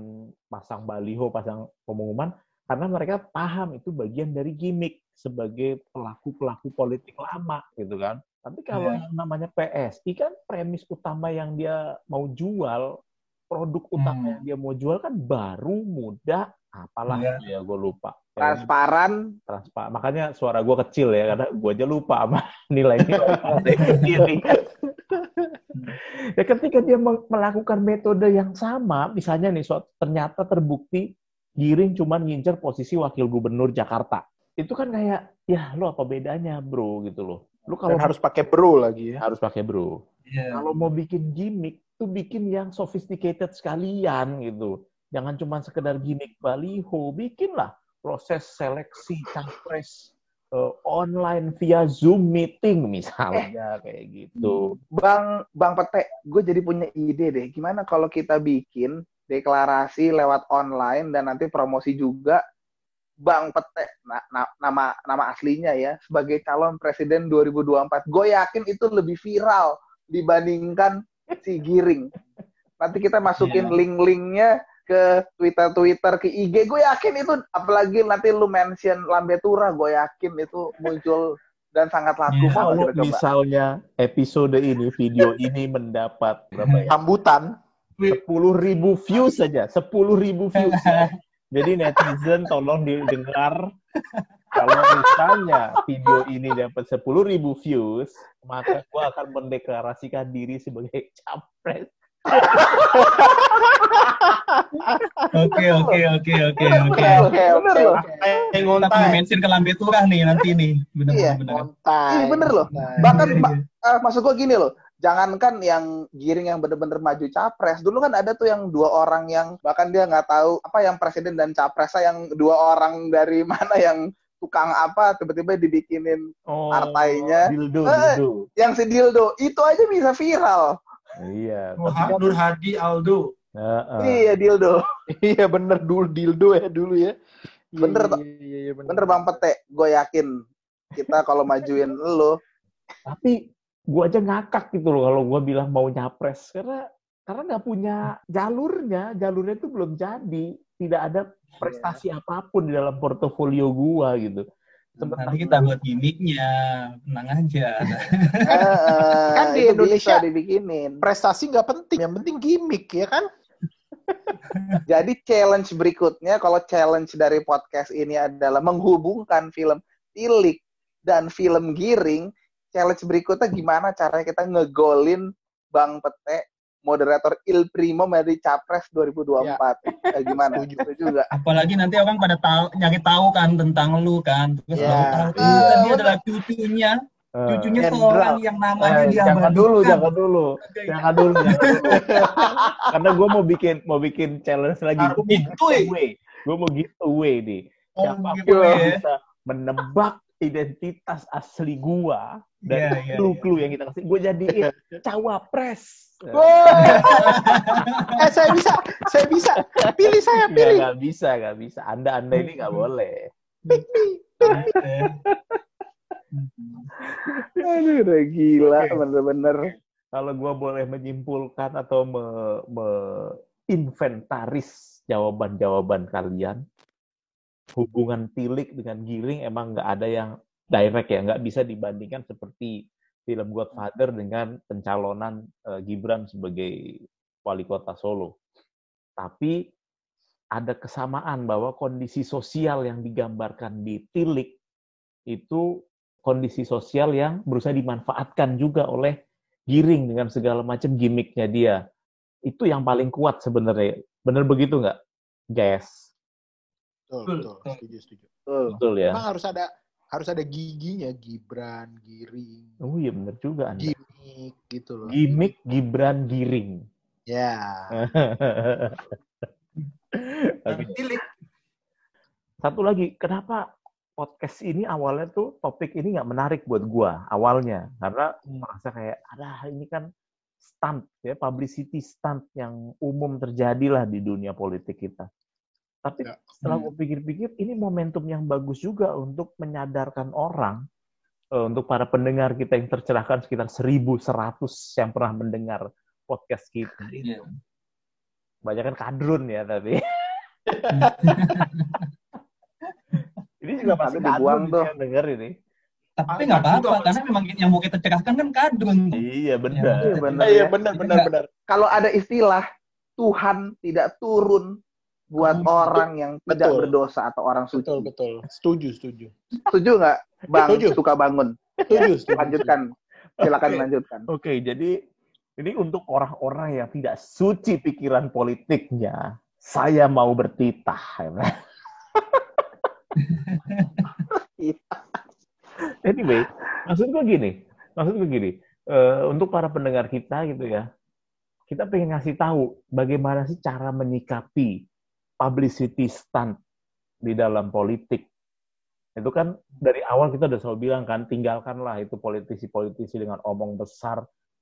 Speaker 2: pasang baliho, pasang pengumuman, karena mereka paham itu bagian dari gimmick sebagai pelaku-pelaku politik lama gitu kan. Tapi kalau
Speaker 3: Ya.
Speaker 2: yang namanya PSI kan premis utama yang dia mau jual, produk utama
Speaker 3: Hmm.
Speaker 2: yang dia mau jual kan baru, muda, apalah
Speaker 3: Iya.
Speaker 2: itu ya gue lupa.
Speaker 5: Transparan.
Speaker 2: transparan. Makanya suara gue kecil ya, karena gue aja lupa sama nilai-nilai diri. ya ketika dia melakukan metode yang sama, misalnya nih, suatu- ternyata terbukti Giring cuman ngincer posisi wakil gubernur Jakarta. Itu kan kayak, ya lo apa bedanya bro gitu loh. Lu kalau
Speaker 4: harus pakai bro lagi ya.
Speaker 2: harus pakai bro.
Speaker 3: Iya.
Speaker 2: Kalau mau bikin gimmick, tuh bikin yang sophisticated sekalian gitu. Jangan cuma sekedar gimmick baliho, bikinlah proses seleksi capres eh, online via Zoom meeting misalnya kayak gitu.
Speaker 5: Bang Bang Pete, gue jadi punya ide deh. Gimana kalau kita bikin deklarasi lewat online dan nanti promosi juga Bang Pete na- na- nama nama aslinya ya sebagai calon presiden 2024. Gue yakin itu lebih viral dibandingkan si Giring. Nanti kita masukin
Speaker 3: Iya.
Speaker 5: link-linknya ke Twitter Twitter ke IG. Gue yakin itu apalagi nanti lu mention Lambetura, gue yakin itu muncul dan sangat laku. Nggak
Speaker 2: Kalau misalnya episode ini, video ini mendapat berapa ya?
Speaker 4: Sambutan.
Speaker 2: 10 ribu views saja, 10 ribu views. Jadi netizen tolong didengar kalau misalnya video ini dapat 10 ribu views, maka gua akan mendeklarasikan diri sebagai capres.
Speaker 3: Oke, oke, oke, oke, oke.
Speaker 5: Oke, oke,
Speaker 4: Bener
Speaker 5: oke.
Speaker 4: loh.
Speaker 3: Kita mention ke Lambe Turah nih nanti nih. Benar,
Speaker 5: Iya,
Speaker 3: benar.
Speaker 4: Montai.
Speaker 5: Iya, bener loh.
Speaker 4: Montai.
Speaker 5: Bahkan
Speaker 3: Iya,
Speaker 5: Pak, eh, maksud gua gini loh, jangankan yang giring yang bener-bener maju capres. Dulu kan ada tuh yang dua orang yang bahkan dia nggak tahu apa yang presiden dan capresnya yang dua orang dari mana yang tukang apa tiba-tiba dibikinin
Speaker 2: Oh,
Speaker 5: Partainya.
Speaker 2: dildo,
Speaker 5: Eh.
Speaker 2: dildo.
Speaker 5: yang si dildo itu aja bisa viral.
Speaker 2: Iya. Kan-
Speaker 1: Nur Hadi Aldo.
Speaker 2: Heeh.
Speaker 5: Iya dildo.
Speaker 4: Iya bener dulu dildo ya dulu ya. Iya,
Speaker 5: Bener,
Speaker 4: iya,
Speaker 5: Tok.
Speaker 4: Iya, iya, bener.
Speaker 5: Bener Bang Pete, gue yakin kita kalau majuin lo
Speaker 2: Tapi gua aja ngakak gitu loh kalau gua bilang mau nyapres karena karena nggak punya jalurnya, jalurnya itu belum jadi, tidak ada prestasi apa pun di dalam portofolio gua gitu. Sementara
Speaker 3: Nanti kita buat gimmicknya. Tenang aja.
Speaker 5: kan
Speaker 4: di Indonesia-
Speaker 5: dibikinin.
Speaker 4: Prestasi nggak penting, yang penting gimmick ya kan?
Speaker 5: Jadi challenge berikutnya, kalau challenge dari podcast ini adalah menghubungkan film Tilik dan film Giring, challenge berikutnya gimana caranya kita ngegolin Bang Pete, moderator Il Primo menjadi Capres 2024. Eh, gimana?
Speaker 4: Setuju.
Speaker 5: Itu juga.
Speaker 3: Apalagi nanti orang pada tahu nyari tahu kan tentang lu kan. Terus
Speaker 4: Ya.
Speaker 3: tahu
Speaker 5: Iya.
Speaker 3: ternyata dia adalah cucunya.
Speaker 2: Eh,
Speaker 3: Cucunya seorang yang namanya
Speaker 2: eh,
Speaker 3: dia
Speaker 2: jangan dulu, jangan dulu, jangan dulu, jangan dulu. Karena gue mau bikin mau bikin challenge lagi.
Speaker 3: Taruh
Speaker 2: Gue mau
Speaker 3: giveaway.
Speaker 2: giveaway. Gue mau giveaway nih.
Speaker 3: Oh,
Speaker 2: Siapa
Speaker 3: gitu
Speaker 2: yang
Speaker 3: ya.
Speaker 2: bisa menebak identitas asli gua dan
Speaker 3: Iya, iya,
Speaker 2: clue-clue yang kita kasih, gue jadiin cawapres.
Speaker 4: Eh saya bisa, saya bisa. Pilih saya, pilih.
Speaker 2: nggak bisa, nggak bisa. Anda, anda ini nggak boleh.
Speaker 5: Aduh, udah gila,
Speaker 2: Oke.
Speaker 5: bener-bener.
Speaker 2: Kalau gua boleh menyimpulkan atau me- meinventaris jawaban-jawaban kalian, hubungan tilik dengan giring emang nggak ada yang direct ya, nggak bisa dibandingkan seperti film Godfather dengan pencalonan eh, Gibran sebagai wali kota Solo. Tapi ada kesamaan bahwa kondisi sosial yang digambarkan di tilik itu kondisi sosial yang berusaha dimanfaatkan juga oleh giring dengan segala macam gimmicknya dia. Itu yang paling kuat sebenarnya. Benar begitu nggak, guys?
Speaker 4: Betul, betul. Setuju, setuju.
Speaker 2: Betul ya?
Speaker 4: Emang harus ada harus ada giginya, Gibran, Giring,
Speaker 2: Oh iya benar juga Anda.
Speaker 4: gimmick gitu loh.
Speaker 2: Gimmick Gibran Giring.
Speaker 4: Ya.
Speaker 2: Oke.
Speaker 1: Tilik.
Speaker 2: Satu lagi, kenapa podcast ini awalnya tuh topik ini nggak menarik buat gua awalnya karena merasa kayak ada ini kan stunt ya publicity stunt yang umum terjadi lah di dunia politik kita. Tapi
Speaker 4: Ya.
Speaker 2: setelah
Speaker 3: Hmm.
Speaker 2: gue pikir-pikir ini momentum yang bagus juga untuk menyadarkan orang eh, untuk para pendengar kita yang tercerahkan sekitar 1100 yang pernah mendengar podcast kita.
Speaker 3: Iya.
Speaker 2: Banyak kan kadrun ya tapi. ini juga pasti
Speaker 5: dibuang tuh.
Speaker 2: yang denger ini.
Speaker 3: Tapi nggak apa-apa karena memang yang mau kita cerahkan kan kadrun.
Speaker 2: Iya
Speaker 5: Iya,
Speaker 2: benar.
Speaker 5: bener
Speaker 4: Iya
Speaker 5: ya.
Speaker 4: benar benar benar.
Speaker 5: Kalau ada istilah Tuhan tidak turun buat
Speaker 1: Kemudian-
Speaker 5: orang yang tidak
Speaker 4: Betul.
Speaker 5: berdosa atau orang suci.
Speaker 4: Betul, betul. Setuju, setuju.
Speaker 5: Setuju nggak, Bang?
Speaker 4: Setuju.
Speaker 5: Suka bangun.
Speaker 4: Setuju, setuju.
Speaker 5: Lanjutkan. Silakan
Speaker 2: Oke.
Speaker 5: lanjutkan.
Speaker 2: Oke, jadi ini untuk orang-orang yang tidak suci pikiran politiknya, saya mau bertitah. anyway, maksud gue gini, maksud gue gini, eh, untuk para pendengar kita gitu ya, kita pengen ngasih tahu bagaimana sih cara menyikapi publicity stunt di dalam politik. Itu kan dari awal kita udah selalu bilang kan, tinggalkanlah itu politisi-politisi dengan omong besar,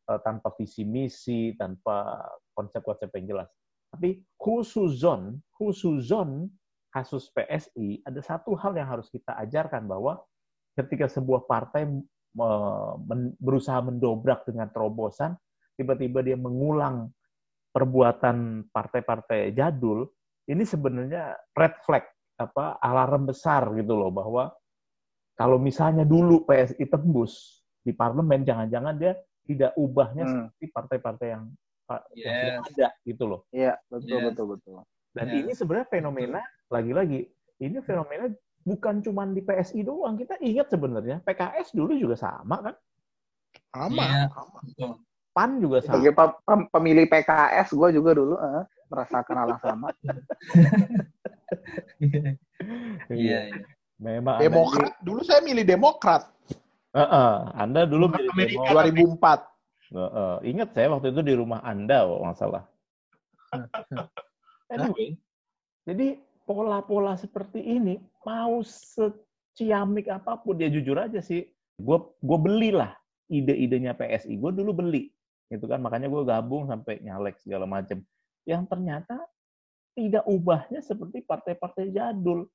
Speaker 2: eh, tanpa visi misi, tanpa konsep-konsep yang jelas. Tapi khususon, khususon kasus PSI, ada satu hal yang harus kita ajarkan bahwa ketika sebuah partai berusaha mendobrak dengan terobosan, tiba-tiba dia mengulang perbuatan partai-partai jadul, ini sebenarnya red flag, apa alarm besar gitu loh bahwa kalau misalnya dulu PSI tembus di parlemen, jangan-jangan dia tidak ubahnya
Speaker 5: Hmm.
Speaker 2: seperti partai-partai yang, yang sudah
Speaker 3: Yes.
Speaker 2: ada gitu loh.
Speaker 5: Iya, betul,
Speaker 3: Yes.
Speaker 5: betul, betul.
Speaker 2: Dan
Speaker 3: Ya.
Speaker 2: ini sebenarnya fenomena lagi-lagi ini fenomena bukan cuma di PSI doang. Kita ingat sebenarnya PKS dulu juga sama kan,
Speaker 4: Sama.
Speaker 3: Iya.
Speaker 4: sama.
Speaker 2: PAN juga sama.
Speaker 5: Sebagai pe- pem- pemilih PKS, gue juga dulu eh, merasakan hal yang sama.
Speaker 3: Iya, iya.
Speaker 2: Memang Anda,
Speaker 4: Demokrat. Dulu saya milih Demokrat.
Speaker 2: Heeh, Anda dulu milih
Speaker 1: Amerika.
Speaker 2: Demokrat.
Speaker 4: 2004.
Speaker 2: Heeh, Ingat saya waktu itu di rumah Anda, kalau nggak salah. anyway, jadi pola-pola seperti ini mau seciamik apa pun dia jujur aja sih. Gue gue belilah ide-idenya PSI. Gue dulu beli, gitu kan. Makanya gue gabung sampai nyalek segala macam. Yang ternyata tidak ubahnya seperti partai-partai jadul.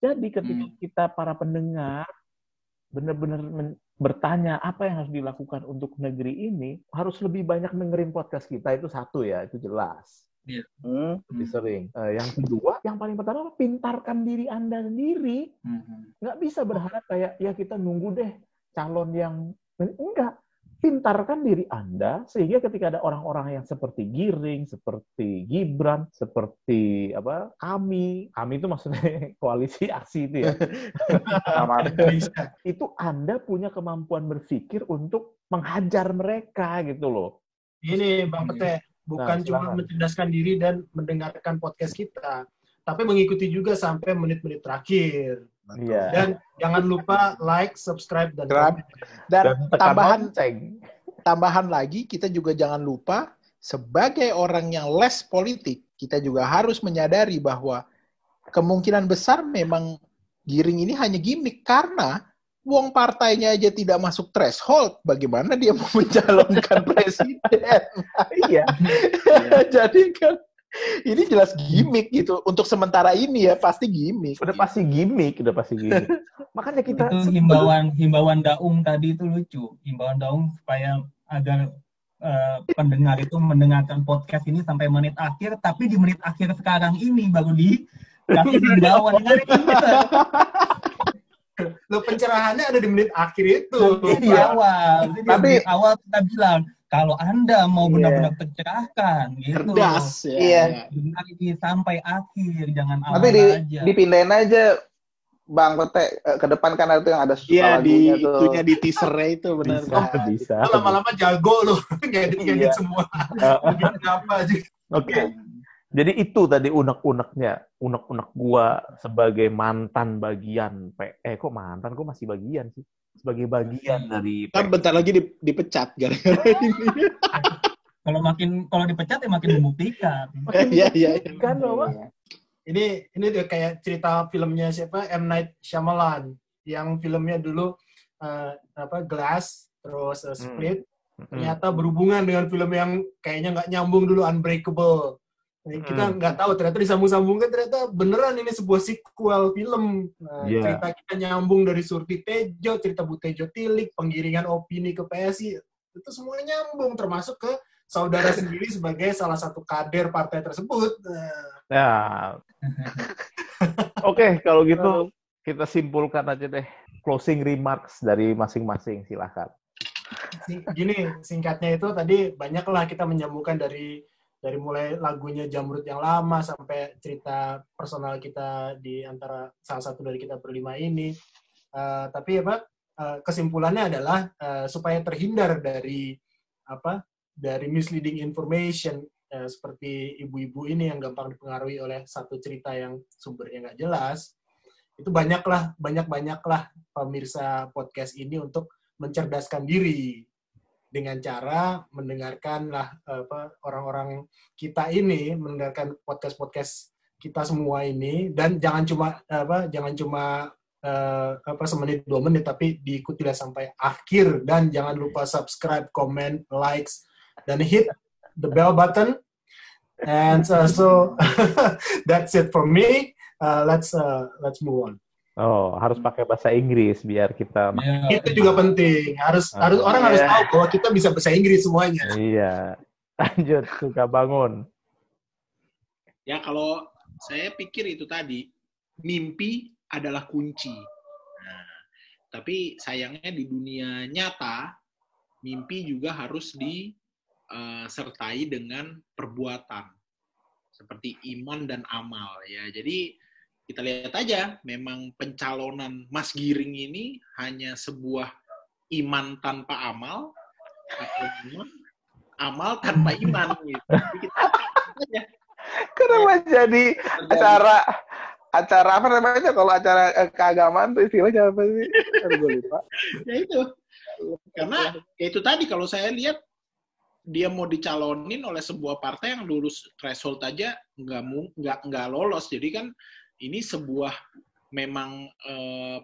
Speaker 2: Jadi ketika
Speaker 3: Hmm.
Speaker 2: kita para pendengar benar-benar bertanya apa yang harus dilakukan untuk negeri ini, harus lebih banyak dengerin podcast kita itu satu ya, itu jelas.
Speaker 5: Hmm.
Speaker 2: Lebih sering. Eh, yang kedua, yang paling pertama, pintarkan diri Anda sendiri.
Speaker 3: Mhm.
Speaker 2: Nggak bisa berharap kayak, ya kita nunggu deh calon yang... Enggak. Pintarkan diri Anda, sehingga ketika ada orang-orang yang seperti Giring, seperti Gibran, seperti apa kami, kami itu maksudnya koalisi aksi itu ya, itu Anda punya kemampuan berpikir untuk menghajar mereka gitu loh.
Speaker 1: Ini Bang Pete,
Speaker 2: Nah,
Speaker 1: bukan cuma
Speaker 2: silakan.
Speaker 1: mencerdaskan diri dan mendengarkan podcast kita, tapi mengikuti juga sampai menit-menit terakhir.
Speaker 2: Iya.
Speaker 1: Dan jangan lupa like, subscribe, dan
Speaker 4: Subscribe.
Speaker 1: komen.
Speaker 4: Dan
Speaker 2: tekan
Speaker 4: tambahan
Speaker 2: lonceng.
Speaker 4: tambahan lagi kita juga jangan lupa sebagai orang yang less politik kita juga harus menyadari bahwa kemungkinan besar memang Giring ini hanya gimmick karena wong partainya aja tidak masuk threshold bagaimana dia mau mencalonkan presiden?
Speaker 2: Iya.
Speaker 4: jadi kan ini jelas gimmick gitu. Untuk sementara ini ya pasti gimmick.
Speaker 2: Udah pasti gimmick, udah pasti gimmick. Makanya kita
Speaker 3: itu himbauan himbauan daung tadi itu lucu. Himbauan daung supaya agar eh, pendengar itu mendengarkan podcast ini sampai menit akhir tapi di menit akhir sekarang ini baru di kasih himbauan
Speaker 1: Lo pencerahannya ada di menit akhir itu.
Speaker 3: di awal jadi
Speaker 5: Tapi-
Speaker 3: di awal kita bilang kalau anda mau
Speaker 5: Iya.
Speaker 3: benar-benar tercerahkan gitu
Speaker 4: cerdas ya,
Speaker 5: Iya.
Speaker 4: ya.
Speaker 3: ini sampai akhir jangan awal
Speaker 5: Tapi di,
Speaker 3: aja
Speaker 5: dipindahin aja Bang Pete ke depan kan itu yang ada suara
Speaker 4: Iya di
Speaker 5: tuh.
Speaker 4: itunya di teasernya itu benar.
Speaker 2: bisa, bisa.
Speaker 1: Lo lama-lama jago lo, ngedit-ngedit
Speaker 2: Iya.
Speaker 1: semua.
Speaker 2: Uh,
Speaker 1: Bikin apa aja.
Speaker 2: Oke. Jadi itu tadi unek-uneknya, unek-unek gua sebagai mantan bagian P eh kok mantan kok masih bagian sih? Sebagai bagian dari
Speaker 4: Kan bentar lagi di- dipecat gara-gara ini.
Speaker 3: kalau makin kalau dipecat ya makin membuktikan
Speaker 4: Iya iya. iya.
Speaker 2: kan bahwa
Speaker 5: Iya.
Speaker 1: Ini ini dia kayak cerita filmnya siapa M Night Shyamalan yang filmnya dulu eh, apa Glass terus eh, Split
Speaker 2: Hmm.
Speaker 1: ternyata berhubungan dengan film yang kayaknya nggak nyambung dulu Unbreakable. Ini Kita
Speaker 2: Hmm.
Speaker 1: nggak tahu ternyata disambung-sambungkan ternyata beneran ini sebuah sequel film. Nah,
Speaker 2: Iya.
Speaker 1: Cerita kita nyambung dari Surti Tejo, cerita Bu Tejo Tilik, penggiringan opini ke PSI itu semuanya nyambung termasuk ke saudara sendiri sebagai salah satu kader partai tersebut. Nah,
Speaker 2: Ya. Oke, kalau gitu kita simpulkan aja deh closing remarks dari masing-masing silahkan.
Speaker 1: Gini singkatnya itu tadi banyaklah kita menyambungkan dari dari mulai lagunya Jamrut yang lama sampai cerita personal kita di antara salah satu dari kita berlima ini. Uh, tapi apa uh, kesimpulannya adalah uh, supaya terhindar dari apa dari misleading information uh, seperti ibu-ibu ini yang gampang dipengaruhi oleh satu cerita yang sumbernya nggak jelas itu banyaklah banyak banyaklah pemirsa podcast ini untuk mencerdaskan diri dengan cara mendengarkan lah apa orang-orang kita ini mendengarkan podcast podcast kita semua ini dan jangan cuma apa jangan cuma uh, apa semenit dua menit tapi diikutilah sampai akhir dan jangan lupa subscribe, comment, likes dan hit the bell button and uh, so that's it for me. Uh, let's uh, let's move on.
Speaker 2: Oh, harus pakai bahasa Inggris biar kita.
Speaker 1: Yeah. Itu juga penting. Harus oh, harus orang yeah. harus tahu bahwa kita bisa bahasa Inggris semuanya.
Speaker 2: Iya. Lanjut, suka bangun.
Speaker 4: Ya kalau saya pikir itu tadi mimpi adalah kunci. Nah, tapi sayangnya di dunia nyata mimpi juga harus disertai uh, dengan perbuatan seperti iman dan amal ya. Jadi kita lihat aja, memang pencalonan Mas Giring ini hanya sebuah iman tanpa amal, atau iman, amal tanpa iman. Gitu. Kita
Speaker 5: aja. Kenapa ya. jadi acara acara apa namanya kalau acara eh, keagamaan tuh istilahnya apa sih? gue lupa.
Speaker 4: ya itu. Karena ya itu tadi kalau saya lihat dia mau dicalonin oleh sebuah partai yang lulus threshold aja nggak nggak nggak lolos. Jadi kan ini sebuah memang eh,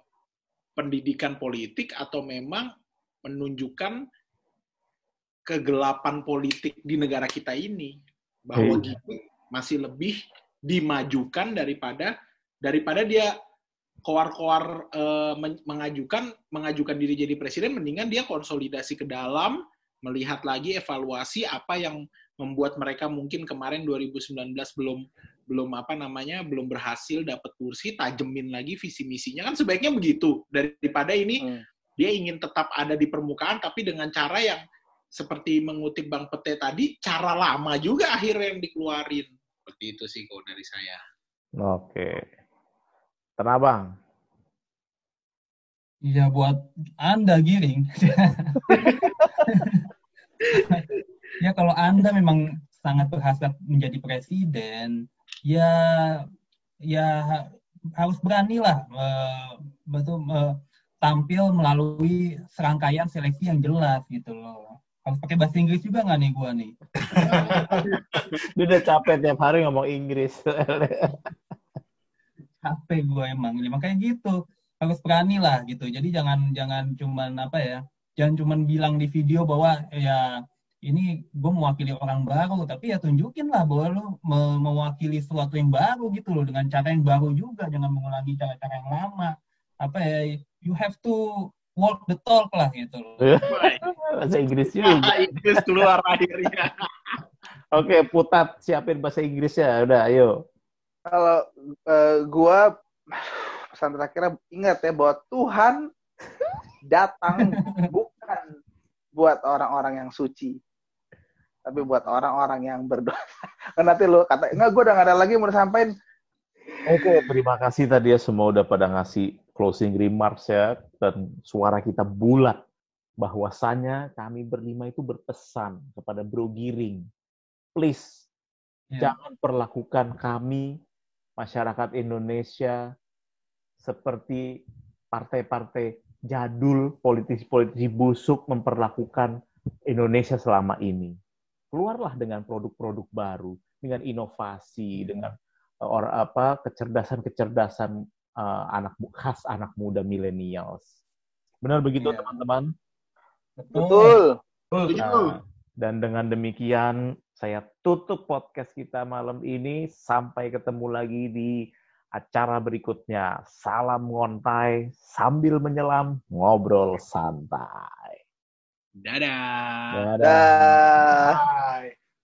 Speaker 4: pendidikan politik atau memang menunjukkan kegelapan politik di negara kita ini bahwa hmm. gitu masih lebih dimajukan daripada daripada dia koar-koar eh, mengajukan mengajukan diri jadi presiden mendingan dia konsolidasi ke dalam melihat lagi evaluasi apa yang membuat mereka mungkin kemarin 2019 belum belum apa namanya belum berhasil dapat kursi tajemin lagi visi misinya. Kan sebaiknya begitu. Daripada ini hmm. dia ingin tetap ada di permukaan tapi dengan cara yang seperti mengutip Bang Pete tadi cara lama juga akhirnya yang dikeluarin. Seperti itu sih kalau dari saya.
Speaker 2: Oke. Tenang bang.
Speaker 3: Iya buat anda giring ya kalau anda memang sangat berhasrat menjadi presiden ya ya harus beranilah uh, betul uh, tampil melalui serangkaian seleksi yang jelas gitu loh. Harus pakai bahasa Inggris juga nggak nih gua nih?
Speaker 2: Dia udah capek tiap hari ngomong Inggris.
Speaker 3: capek gua emang. Ya, makanya gitu. Harus berani lah gitu. Jadi jangan jangan cuman apa ya? Jangan cuman bilang di video bahwa ya ini gue mewakili orang baru tapi ya tunjukin lah bahwa lo me mewakili sesuatu yang baru gitu loh dengan cara yang baru juga. Jangan mengulangi cara-cara yang lama. Apa ya you have to walk the talk lah gitu loh.
Speaker 2: Bahasa Inggris juga.
Speaker 4: Inggris keluar akhirnya.
Speaker 2: Oke putat siapin bahasa Inggrisnya. Udah ayo.
Speaker 5: Kalau uh, gua pesan terakhirnya ingat ya bahwa Tuhan datang bukan buat orang-orang yang suci tapi buat orang-orang yang berdosa. kan nanti lu kata, enggak gue udah gak ada lagi mau disampaikan.
Speaker 2: Oke, terima kasih tadi ya semua udah pada ngasih closing remarks ya dan suara kita bulat bahwasanya kami berlima itu berpesan kepada Bro Giring. Please ya. jangan perlakukan kami masyarakat Indonesia seperti partai-partai jadul, politisi-politisi busuk memperlakukan Indonesia selama ini keluarlah dengan produk-produk baru, dengan inovasi, hmm. dengan uh, or apa kecerdasan-kecerdasan uh, anak khas anak muda millennials. Benar begitu iya. teman-teman?
Speaker 5: Betul.
Speaker 2: Betul. Nah, dan dengan demikian saya tutup podcast kita malam ini. Sampai ketemu lagi di acara berikutnya. Salam ngontai sambil menyelam ngobrol santai.
Speaker 4: Dadah.
Speaker 5: Dadah. Bye.